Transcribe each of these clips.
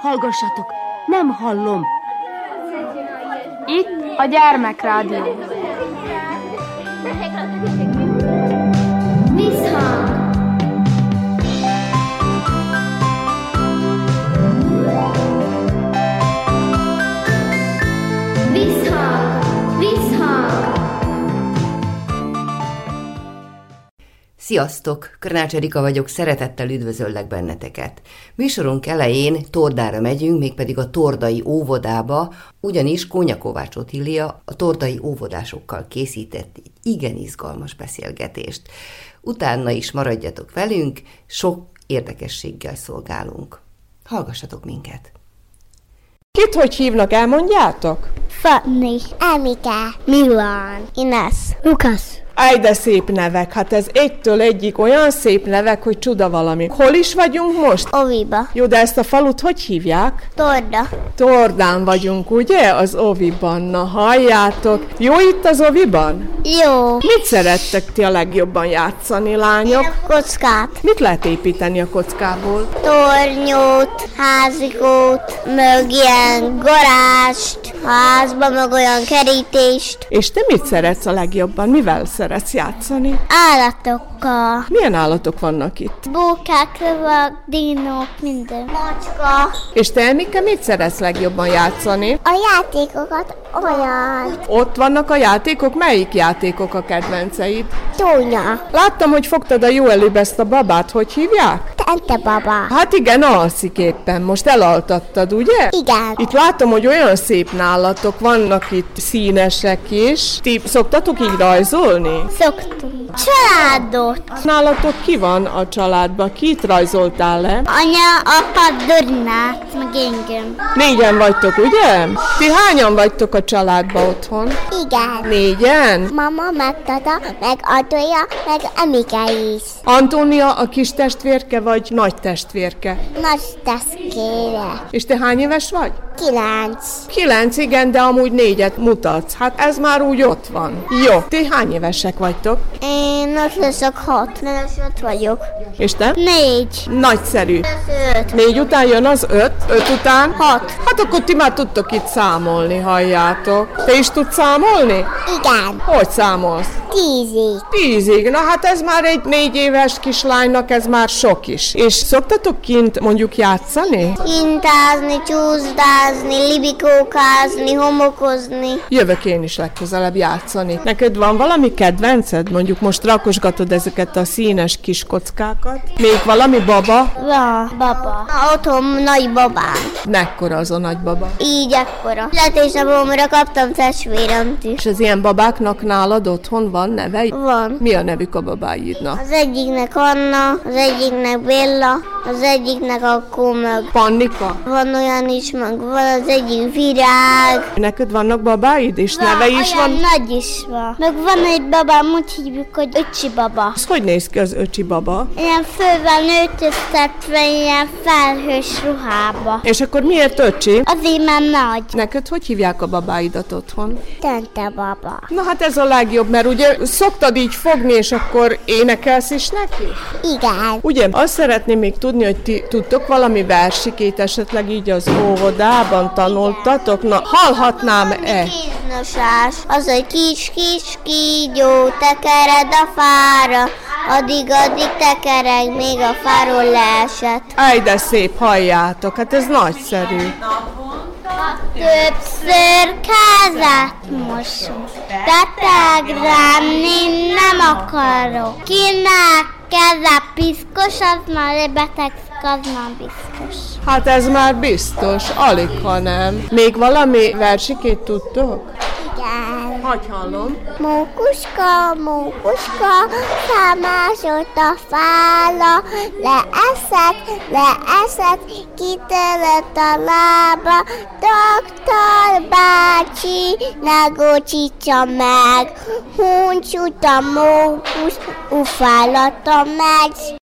Hallgassatok, nem hallom. Itt a gyermekrádió. Sziasztok! Körnács Erika vagyok, szeretettel üdvözöllek benneteket. Műsorunk elején Tordára megyünk, mégpedig a Tordai óvodába, ugyanis Kónya Kovács Otília a Tordai óvodásokkal készített egy igen izgalmas beszélgetést. Utána is maradjatok velünk, sok érdekességgel szolgálunk. Hallgassatok minket! Kit hogy hívnak, elmondjátok? Fanni, Emike, Milan, Ines, Lukasz. Áj, de szép nevek. Hát ez egytől egyik olyan szép nevek, hogy csuda valami. Hol is vagyunk most? Oviba, Jó, de ezt a falut hogy hívják? Torda, Tordán vagyunk, ugye? Az Oviban. Na, halljátok. Jó itt az Oviban? jó, Mit szerettek ti a legjobban játszani, lányok? kockát, Mit lehet építeni a kockából? tornyót, házikót, meg ilyen garást, házba, meg olyan kerítést, És te mit szeretsz a legjobban? Mivel szeretsz játszani? állatokkal, Milyen állatok vannak itt? bókák, lövök, dinók, minden. Macska. És te, Emike, mit szeretsz legjobban játszani? A játékokat olyan. Ott vannak a játékok? Melyik játékok a kedvenceid? Tónya. Láttam, hogy fogtad a jó előbb ezt a babát, hogy hívják? Tente baba. Hát igen, alszik éppen, most elaltattad, ugye? Igen. Itt látom, hogy olyan szép nálatok, vannak itt színesek is. Ti szoktatok így rajzolni? Szoktunk. Családot. Nálatok ki van a családban? Kit rajzoltál le? Anya, apa, Dornát, meg engem. Négyen vagytok, ugye? Ti hányan vagytok a családban otthon? Igen. Négyen? Mama, meg tata, meg Adója, meg Emike is. Antónia a kis testvérke vagy nagy testvérke? Nagy teszkére. És te hány éves vagy? Kilenc. Kilenc, igen, de amúgy négyet mutatsz. Hát ez már úgy ott van. Jó, ti hány évesek vagytok? Én öt leszek hat. Nem öt vagyok. És te? Négy. Nagyszerű. Öt. Négy után jön az öt, öt után? Hat. Hát akkor ti már tudtok itt számolni, halljátok. Te is tudsz számolni? Igen. Hogy számolsz? Tízig. Tízig. Na hát ez már egy négy éves kislánynak, ez már sok is. És szoktatok kint mondjuk játszani? Intázni, csúszdázni, libikókázni, homokozni. Jövök én is legközelebb játszani. Neked van valami kedvenced? Mondjuk most rakosgatod ezeket a színes kis kockákat? Még valami baba? Va, baba. A otthon nagy babám. Mekkora az a nagybaba? Így ekkora. Születésnapomra kaptam testvérem is. És az ilyen babáknak nálad otthon van neve? Van. Mi a nevük a babáidnak? Az egyiknek Anna, az egyiknek Béla, az egyiknek akkor meg Pannika? van olyan is, meg van az egyik virág. Neked vannak babáid, és neve is van? nagy is van. Meg van egy babám, úgy hívjuk, hogy öcsi baba. Az hogy néz ki az öcsi baba? Ilyen fővel nőtöztetve, ilyen felhős ruhába. És akkor miért öcsi? Azért már nagy. Neked hogy hívják a babáidat otthon? Tente baba. Na hát ez a legjobb, mert ugye szoktad így fogni, és akkor énekelsz is neki? Igen. Ugye, azt szeretném még tudni, hogy ti tudtok valami versikét esetleg így az óvodában tanultatok? Na, hallhatnám-e? Kéznosás, az egy kis-kis kígyó, tekered a fára, addig-addig tekereg, még a fáról leesett. Áj, de szép, halljátok, hát ez nagyszerű. Többször kázát mosunk, beteg lenni nem akarok. Kinek keze piszkos, az már beteg, az már biztos. Hát ez már biztos, alig ha nem. Még valami versikét tudtok? Igen. Hogy hallom? Mókuska, mókuska, számásott a fála, leeszed, leeszed, kitörött a lába, doktor bácsi, ne gocsítsa meg, huncsút a mókus, ufálata megy.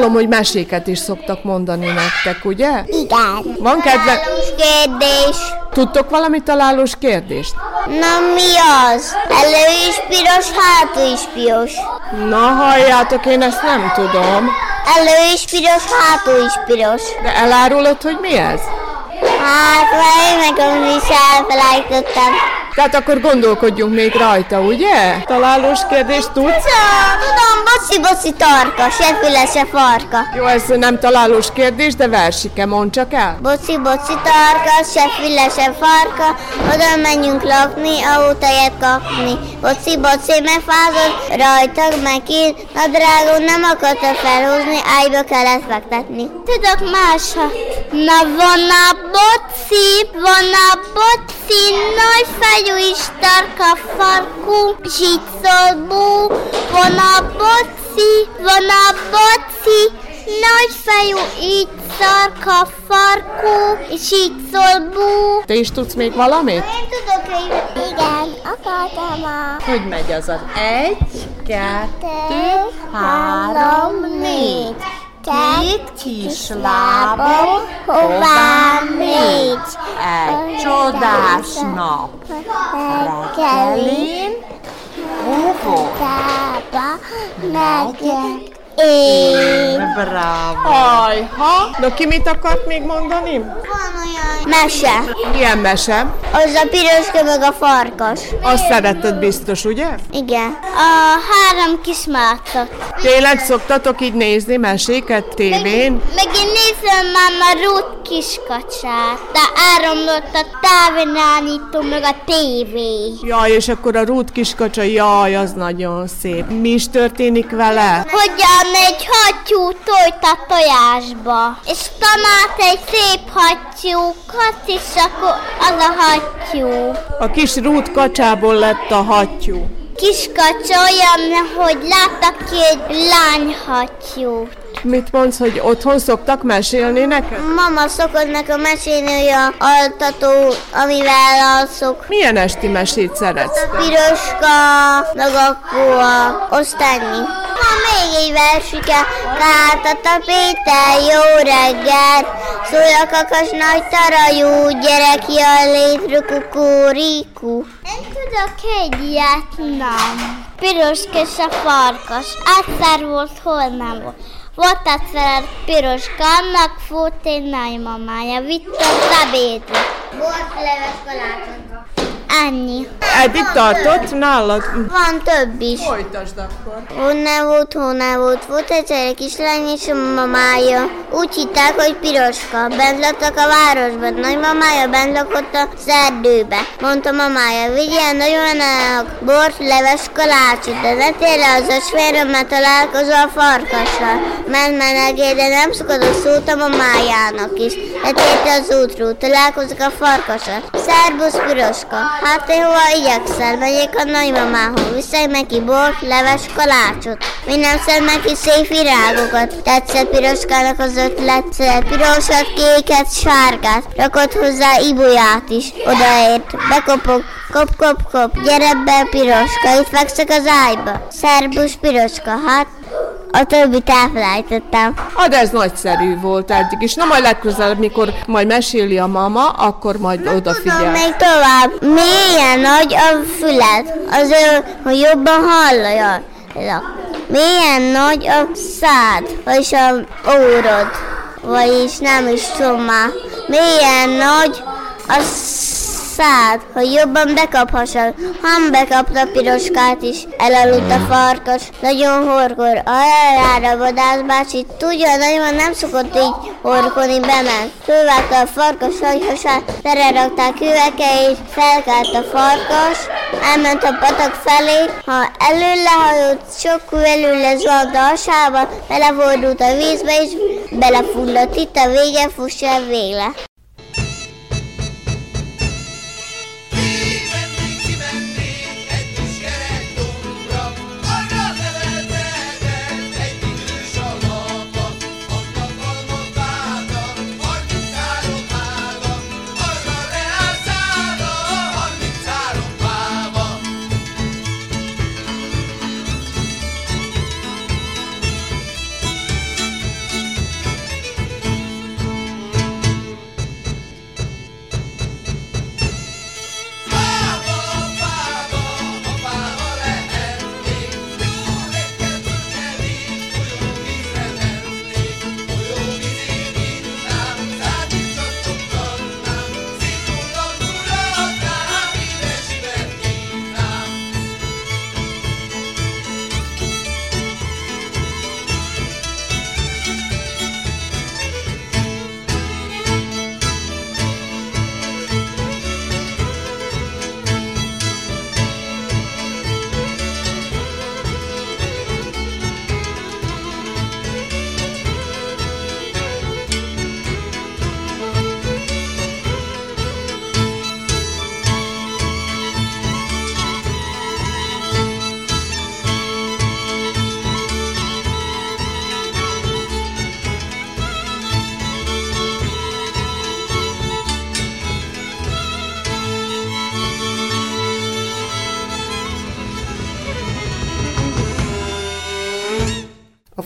Hallom, hogy meséket is szoktak mondani nektek, ugye? Igen. Van kedve... Találós kérdés. Tudtok valami találós kérdést? Na mi az? Elő is piros, hátul is piros. Na halljátok, én ezt nem tudom. Elő is piros, hátul is piros. De elárulod, hogy mi ez? Hát, mert én meg is elfelejtettem. Tehát akkor gondolkodjunk még rajta, ugye? Találós kérdést tudsz? Tudom, boci, boci, tarka, se füle, se farka. Jó, ez nem találós kérdés, de versike, mondd csak el. Boci, tarka, se füle, se farka, oda menjünk lakni, autóját kapni. Boci, boci, megfázott, rajtag megír, na drágó, nem akarta felhúzni, ágyba kellett fektetni. Tudok másat. Na van a boci, van a boci, nagy fejű is tarka farkú, zsicsolbú, van a boci, van a boci, nagy fejű, így szarka farkú, zsicsolbú. Te is tudsz még valamit? Én tudok egy... Igen, akartam a... Hogy megy az az egy, kettő, három, négy. Két kis lábon hová mégy? egy csodás nap. Reggelin Óvó. tába megyek én. Bravo. Ajha. Na ki mit akart még mondani? Van olyan... Mese. Milyen mese? Az a piroska meg a farkas. Azt szereted biztos, ugye? Igen. A három kis mácot. Tényleg szoktatok így nézni meséket tévén? Meg én nézem már a Ruth kiskacsát, de áramlott a távirányító meg a tévé. Jaj, és akkor a Ruth kiskacsa, jaj, az nagyon szép. Mi is történik vele? Hogyan egy hattyú tojt a tojásba, és talált egy szép hattyúkat, és akkor az a hattyú. A kis Ruth kacsából lett a hattyú. Kiskacsa olyan, hogy láttak ki egy lányhattyút. Mit mondsz, hogy otthon szoktak mesélni neked? Mama szokott nekem mesélni, hogy a altató, amivel alszok. Milyen esti mesét szeretsz? Piroska, meg akkor a osztányi. Van még egy versike, Kártata Péter, jó reggel, szól a kakas nagy tarajú, gyerek jön létre kukuriku. Én tudok egy ilyet, nem. Piroska és a farkas, egyszer volt, hol nem volt. Volt egyszer piroska, annak volt egy nagymamája, vitte az ebédre. Volt leves kalácsot. Ennyi. Eddig tartott nálad? Van több is. Folytasd akkor. Honnan volt, honnan volt. Volt egyszer egy kislány és a mamája. Úgy hitták, hogy piroska. Bent laktak a városban. Nagymamája bent lakott az erdőbe. Mondta mamája, vigyél nagyon a bort, leves kalácsot, de ne térj az ösvérre, mert találkozol a farkassal. Ment menegé, de nem szokott szót a mamájának is. Letérte az útról, találkozik a farkassal. Szerbusz piroska. Hát én hova igyekszel? Megyek a nagymamához, viszek neki bort, leves kalácsot. Mi nem szed neki szép virágokat. Tetszett piroskának az ötlet, pirosat, kéket, sárgát. Rakott hozzá ibuját is. Odaért, bekopog, kop, kop, kop. Gyere be, piroska, itt fekszek az ágyba. Szerbus piroska, hát a többit elfelejtettem. Hát ez nagyszerű volt eddig is. Na majd legközelebb, mikor majd meséli a mama, akkor majd Tudom odafigyel. még tovább. Milyen nagy a füled? Az ő, hogy jobban hallja. Milyen nagy a szád, vagyis a órod. Vagyis nem is tudom már. Milyen nagy a szád, hogy jobban bekaphassad. Han bekapta a piroskát is, elaludt a farkas, nagyon horkor. Arra vadász bácsi, tudja, nagyon nem szokott így horkolni, bement. Fölvágta a farkas hagyhasát, telerakták üvege és felkált a farkas, elment a patak felé, ha előlehajolt, sok előle zuhant a hasába, belefordult a vízbe és belefulladt itt a vége, fuss el végle.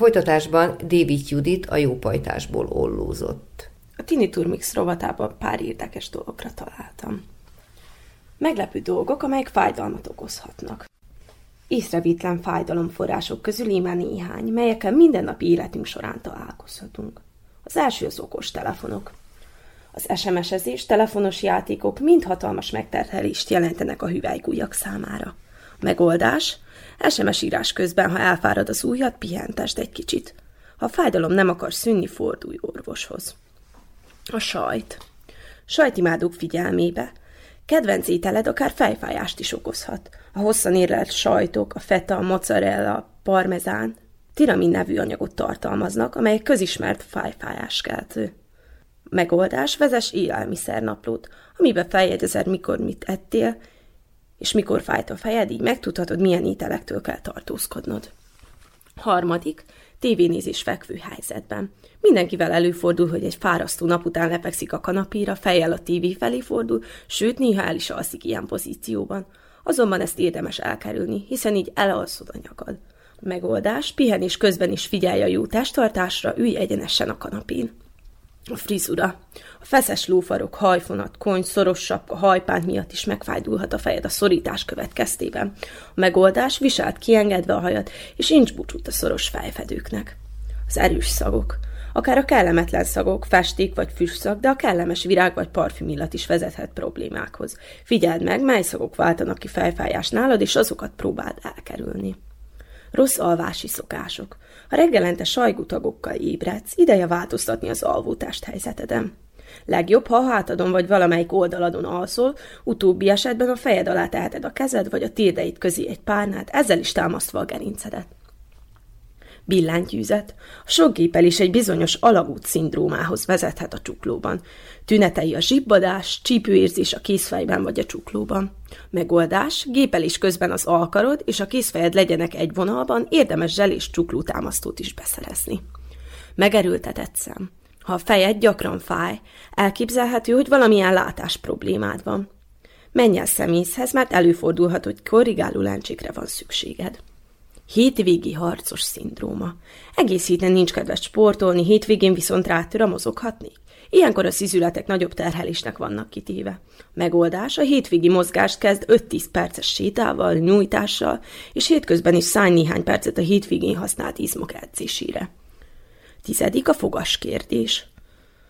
Folytatásban David Judit a jópajtásból ollózott. A Tini Turmix rovatában pár érdekes dolgokra találtam. Meglepő dolgok, amelyek fájdalmat okozhatnak. Észrevétlen fájdalomforrások közül íme néhány, melyekkel mindennapi életünk során találkozhatunk. Az első az okos telefonok. Az SMS-ezés, telefonos játékok mind hatalmas megterhelést jelentenek a hüvelykújak számára. Megoldás? SMS írás közben, ha elfárad az ujjad, pihentesd egy kicsit. Ha a fájdalom nem akar szűnni, fordulj orvoshoz. A sajt. Sajtimádók figyelmébe. Kedvenc ételed akár fejfájást is okozhat. A hosszan érlelt sajtok, a feta, a mozzarella, parmezán, tiramin nevű anyagot tartalmaznak, amelyek közismert fájfájáskeltő. Megoldás, vezes élelmiszernaplót, amiben feljegyezed, mikor mit ettél, és mikor fájt a fejed, így megtudhatod, milyen ételektől kell tartózkodnod. Harmadik, tévénézés fekvő helyzetben. Mindenkivel előfordul, hogy egy fárasztó nap után lepekszik a kanapéra, fejjel a tévé felé fordul, sőt, néha el is alszik ilyen pozícióban. Azonban ezt érdemes elkerülni, hiszen így elalszod a nyakad. Megoldás, pihenés közben is figyelj a jó testtartásra, ülj egyenesen a kanapén. A frizura. A feszes lófarok, hajfonat, kony, szoros sapka, hajpánt miatt is megfájdulhat a fejed a szorítás következtében. A megoldás viselt kiengedve a hajat, és nincs búcsút a szoros fejfedőknek. Az erős szagok. Akár a kellemetlen szagok, festék vagy füstszag, de a kellemes virág vagy parfüm illat is vezethet problémákhoz. Figyeld meg, mely szagok váltanak ki fejfájás nálad, és azokat próbáld elkerülni. Rossz alvási szokások. Ha reggelente sajgutagokkal ébredsz, ideje változtatni az alvótást helyzeteden. Legjobb, ha a hátadon vagy valamelyik oldaladon alszol, utóbbi esetben a fejed alá teheted a kezed vagy a térdeid közé egy párnát, ezzel is támasztva a gerincedet. Billentyűzet. A sok gépelés egy bizonyos alagút szindrómához vezethet a csuklóban. Tünetei a zsibbadás, csípőérzés a készfejben vagy a csuklóban. Megoldás, gépelés közben az alkarod és a készfejed legyenek egy vonalban, érdemes zsel és csuklótámasztót is beszerezni. Megerőltetett szem. Ha a fejed gyakran fáj, elképzelhető, hogy valamilyen látás problémád van. Menj el szemészhez, mert előfordulhat, hogy korrigáló lencsékre van szükséged. Hétvégi harcos szindróma. Egész héten nincs kedves sportolni, hétvégén viszont rátör mozoghatni. Ilyenkor a szizületek nagyobb terhelésnek vannak kitéve. Megoldás a hétvégi mozgást kezd 5-10 perces sétával, nyújtással, és hétközben is szállj néhány percet a hétvégén használt izmok edzésére. Tizedik a fogas kérdés.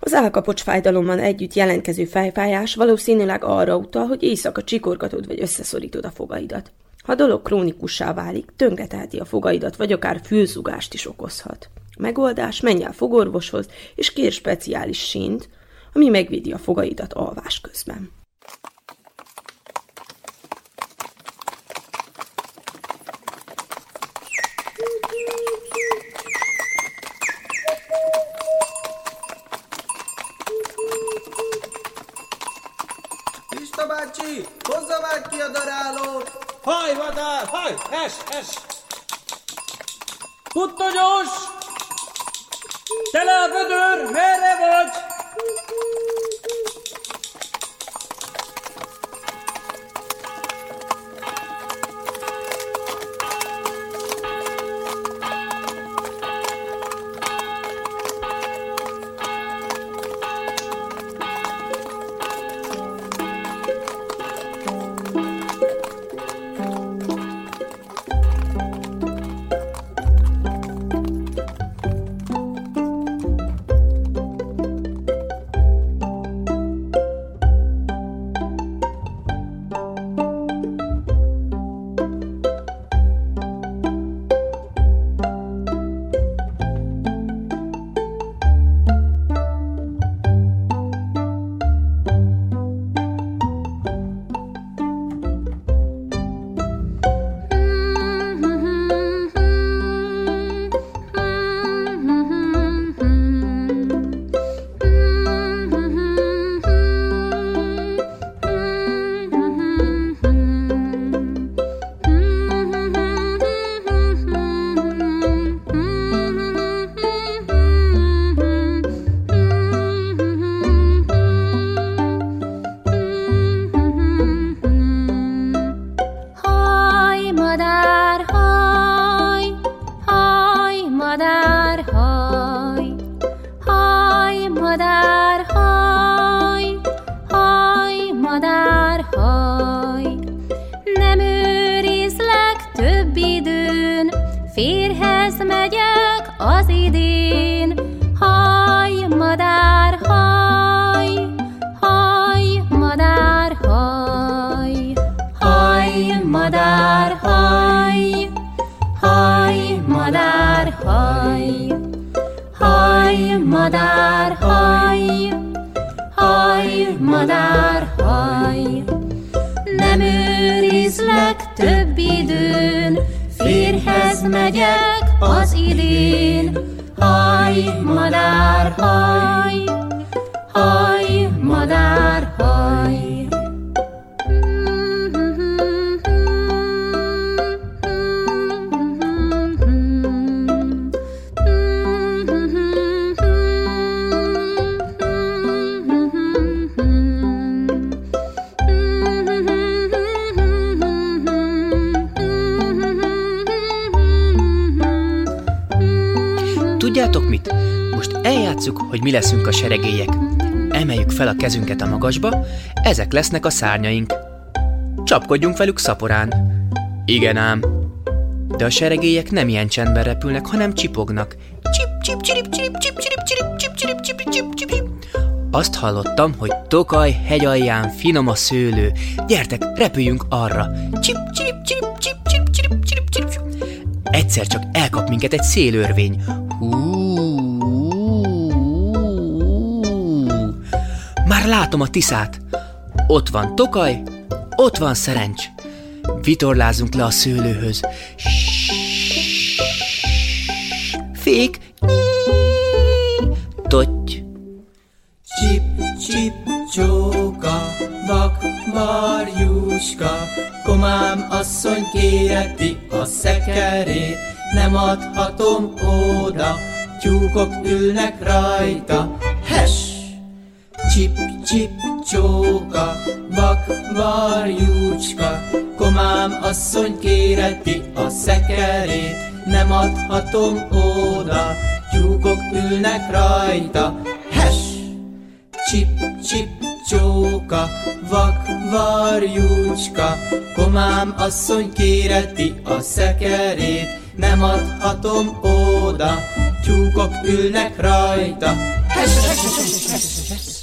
Az állkapocs fájdalommal együtt jelentkező fejfájás valószínűleg arra utal, hogy éjszaka csikorgatod vagy összeszorítod a fogaidat. Ha a dolog krónikussá válik, tönkreteheti a fogaidat, vagy akár fülzugást is okozhat. A megoldás, menj el fogorvoshoz, és kér speciális sínt, ami megvédi a fogaidat alvás közben. Pista bácsi, hozza már ki a darálót! Haj, vadár, es, es! Puttonyos! Tele a vödör, merre vagy? Yeah. Leszünk a seregélyek. Emeljük fel a kezünket a magasba, ezek lesznek a szárnyaink. Csapkodjunk velük szaporán. Igen ám. De a seregélyek nem ilyen csendben repülnek, hanem csipognak. Csip, csip, csirip, csirip, csip, csirip, csirip, csip, csirip, csip, csip, csip, csip. Azt hallottam, hogy Tokaj hegyalján finom a szőlő. Gyertek, repüljünk arra. Csip, csirip, csirip, csip, csirip, csirip, csirip, csirip. Egyszer csak elkap minket egy szélörvény. Hú, Már látom a tiszát. Ott van Tokaj, ott van Szerencs. Vitorlázunk le a szőlőhöz. Fék. Totty. Csip, csip, csóka, vak, Marjuska, komám asszony kéreti a szekerét, nem adhatom oda, tyúkok ülnek rajta, hes! Csip, csip, csóka, vak, varjúcska, komám asszony kéreti a szekerét, nem adhatom oda, tyúkok ülnek rajta, hes! Csip, csip, csóka, vak, varjúcska, komám asszony kéreti a szekerét, nem adhatom oda, tyúkok ülnek rajta. Hes, hes, hes, hes, hes, hes.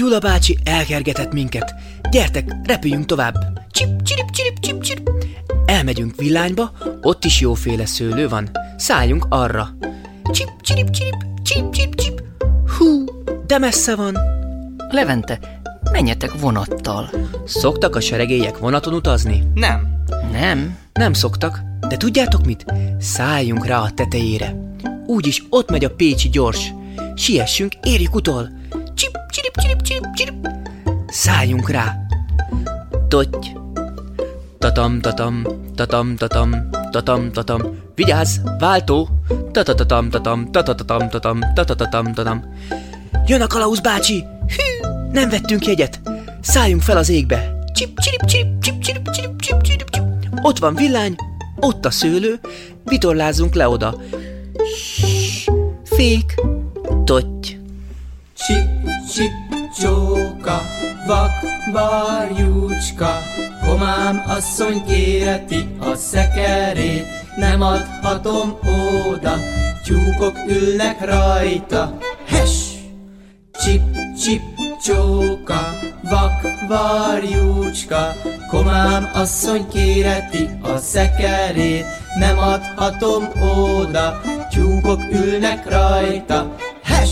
Gyula bácsi elkergetett minket. Gyertek, repüljünk tovább. Csip, csirip, csirip, csip, csirip. Elmegyünk villányba, ott is jóféle szőlő van. Szálljunk arra. Csip, csirip, csirip, csirip, csirip, csirip. Hú, de messze van. Levente, menjetek vonattal. Szoktak a seregélyek vonaton utazni? Nem. Nem? Nem szoktak, de tudjátok mit? Szálljunk rá a tetejére. Úgyis ott megy a Pécsi gyors. Siessünk, érjük utol. Csirip, csirip, csirip, csirip. Szálljunk rá. Totty. Tatam, tatam, tatam, tatam, tatam, tatam. Vigyázz, váltó. Tatatatam, tatam, tatatatam, tatam, tatatatam, tatam. Jön a kalauz bácsi! Hű, nem vettünk jegyet. Szálljunk fel az égbe. Csip, csirip, csirip, csip, csirip, csirip, csip, csirip, csip. Ott van villány, ott a szőlő, vitorlázunk le oda. Fék, totty. Csip, csip, csóka, vak, varjúcska, komám asszony kéreti a szekerét, nem adhatom oda, tyúkok ülnek rajta, hes! Csip, csip, csóka, vak, varjúcska, komám asszony kéreti a szekerét, nem adhatom oda, tyúkok ülnek rajta, hes!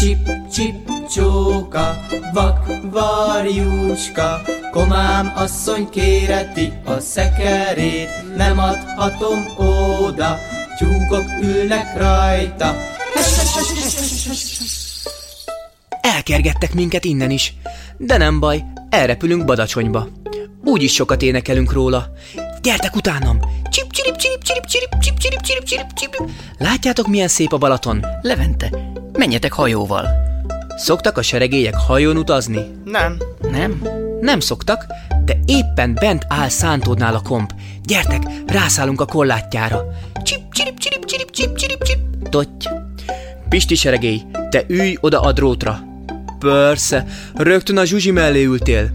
Csip, csip, csóka, vak, varjúcska, komám asszony kéreti a szekerét, nem adhatom oda, tyúkok ülnek rajta. Elkergettek minket innen is. De nem baj, elrepülünk Badacsonyba. Úgyis sokat énekelünk róla. Gyertek utánam! Csip, csirip, csirip, csirip, csirip, csip, csirip, csirip, csirip, csirip. Látjátok, milyen szép a Balaton? Levente, menjetek hajóval. Szoktak a seregélyek hajón utazni? Nem. Nem? Nem szoktak, de éppen bent áll szántódnál a komp. Gyertek, rászállunk a kollátjára. Csip, csirip, csirip, csirip, csip, csirip, csirip. Totty. Pisti seregély, te ülj oda a drótra. Persze, rögtön a Zsuzsi mellé ültél.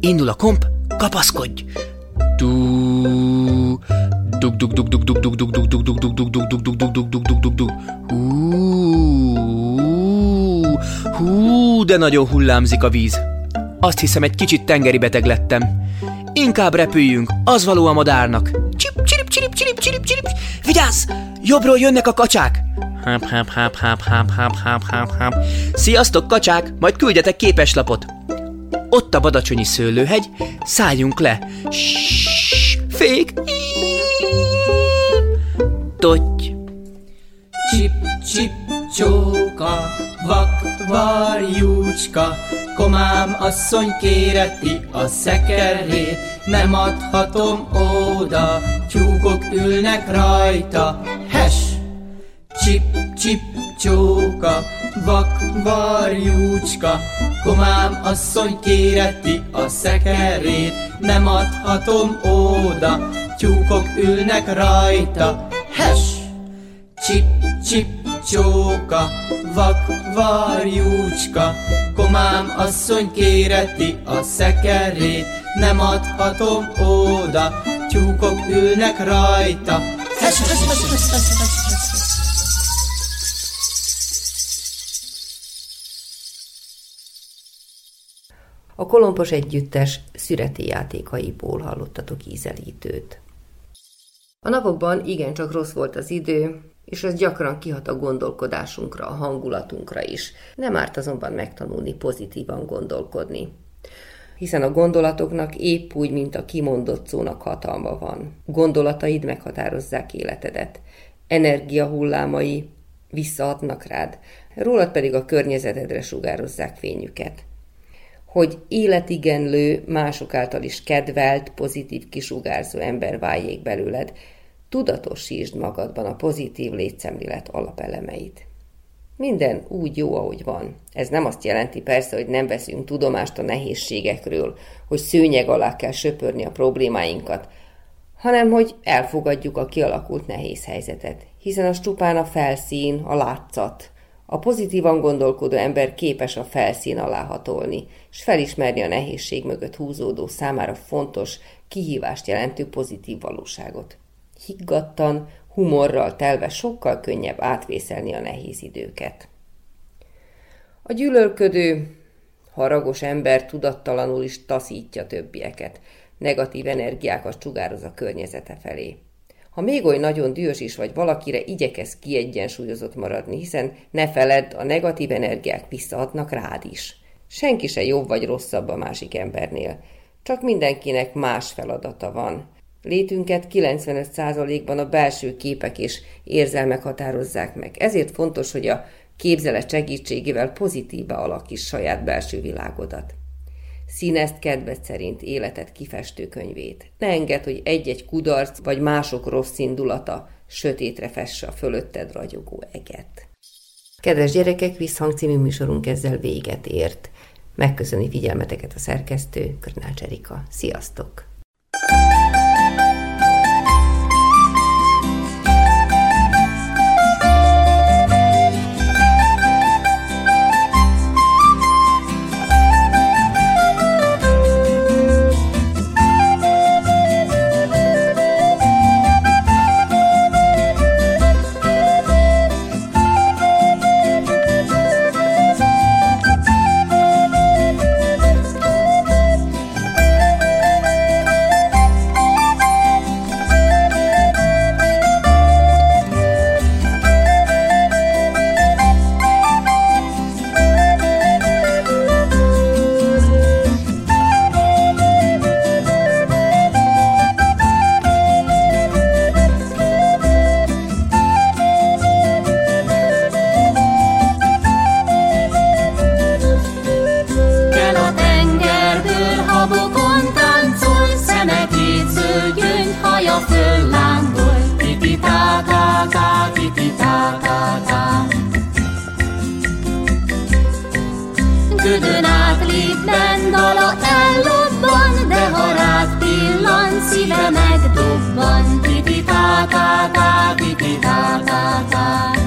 Indul a komp, kapaszkodj. Du, Dug dug dug dug dug dug dug dug dug dug dug dug dug dug dug dug dug dug dug dug Hú, de nagyon hullámzik a víz. Azt hiszem, egy kicsit tengeri beteg lettem. Inkább repüljünk, az való a madárnak. Csip, csirip, csirip, csirip, csirip, csirip. Vigyázz! Jobbról jönnek a kacsák! Háp, háp, háp, háp, háp, háp, háp, háp, háp. Sziasztok, kacsák! Majd küldjetek képeslapot. Ott a badacsonyi szőlőhegy, szálljunk le. Ssss, fék! Totty! Csip, csip, csóka, vak, varjúcska, komám asszony kéreti a szekerét, nem adhatom oda, tyúkok ülnek rajta, hes! Csip, csip, csóka, vak, varjúcska, komám asszony kéreti a szekerét, nem adhatom oda, tyúkok ülnek rajta, hes! Csip, csip, csóka, vak, varjúcska, komám asszony kéreti a szekerét, nem adhatom oda, tyúkok ülnek rajta. Hes, hes, hes, hes, hes, hes, hes, hes. A kolompos együttes szüreti játékaiból hallottatok ízelítőt. A napokban igencsak rossz volt az idő, és ez gyakran kihat a gondolkodásunkra, a hangulatunkra is. Nem árt azonban megtanulni pozitívan gondolkodni. Hiszen a gondolatoknak épp úgy, mint a kimondott szónak hatalma van. Gondolataid meghatározzák életedet. Energiahullámai visszahatnak rád, rólad pedig a környezetedre sugározzák fényüket hogy életigenlő, mások által is kedvelt, pozitív kisugárzó ember váljék belőled, tudatosítsd magadban a pozitív létszemlélet alapelemeit. Minden úgy jó, ahogy van. Ez nem azt jelenti persze, hogy nem veszünk tudomást a nehézségekről, hogy szőnyeg alá kell söpörni a problémáinkat, hanem hogy elfogadjuk a kialakult nehéz helyzetet, hiszen az csupán a felszín, a látszat, a pozitívan gondolkodó ember képes a felszín alá hatolni, és felismerni a nehézség mögött húzódó számára fontos, kihívást jelentő pozitív valóságot. Higgadtan, humorral telve sokkal könnyebb átvészelni a nehéz időket. A gyűlölködő, haragos ember tudattalanul is taszítja többieket, negatív energiákat sugároz a környezete felé. Ha még oly nagyon dühös is vagy valakire, igyekez kiegyensúlyozott maradni, hiszen ne feledd, a negatív energiák visszahatnak rád is. Senki se jobb vagy rosszabb a másik embernél. Csak mindenkinek más feladata van. Létünket 95%-ban a belső képek és érzelmek határozzák meg. Ezért fontos, hogy a képzelet segítségével pozitívba alakíts saját belső világodat. Színezt kedved szerint életet kifestő könyvét. Ne engedd, hogy egy-egy kudarc vagy mások rossz indulata sötétre fesse a fölötted ragyogó eget. Kedves gyerekek, Visszhang című műsorunk ezzel véget ért. Megköszöni figyelmeteket a szerkesztő, Körnács Erika. Sziasztok! tüdőn átlép, bend dala ellobban, de ha rád pillan, szíve megdobban, titi tá tá tá, titi tá tá tá.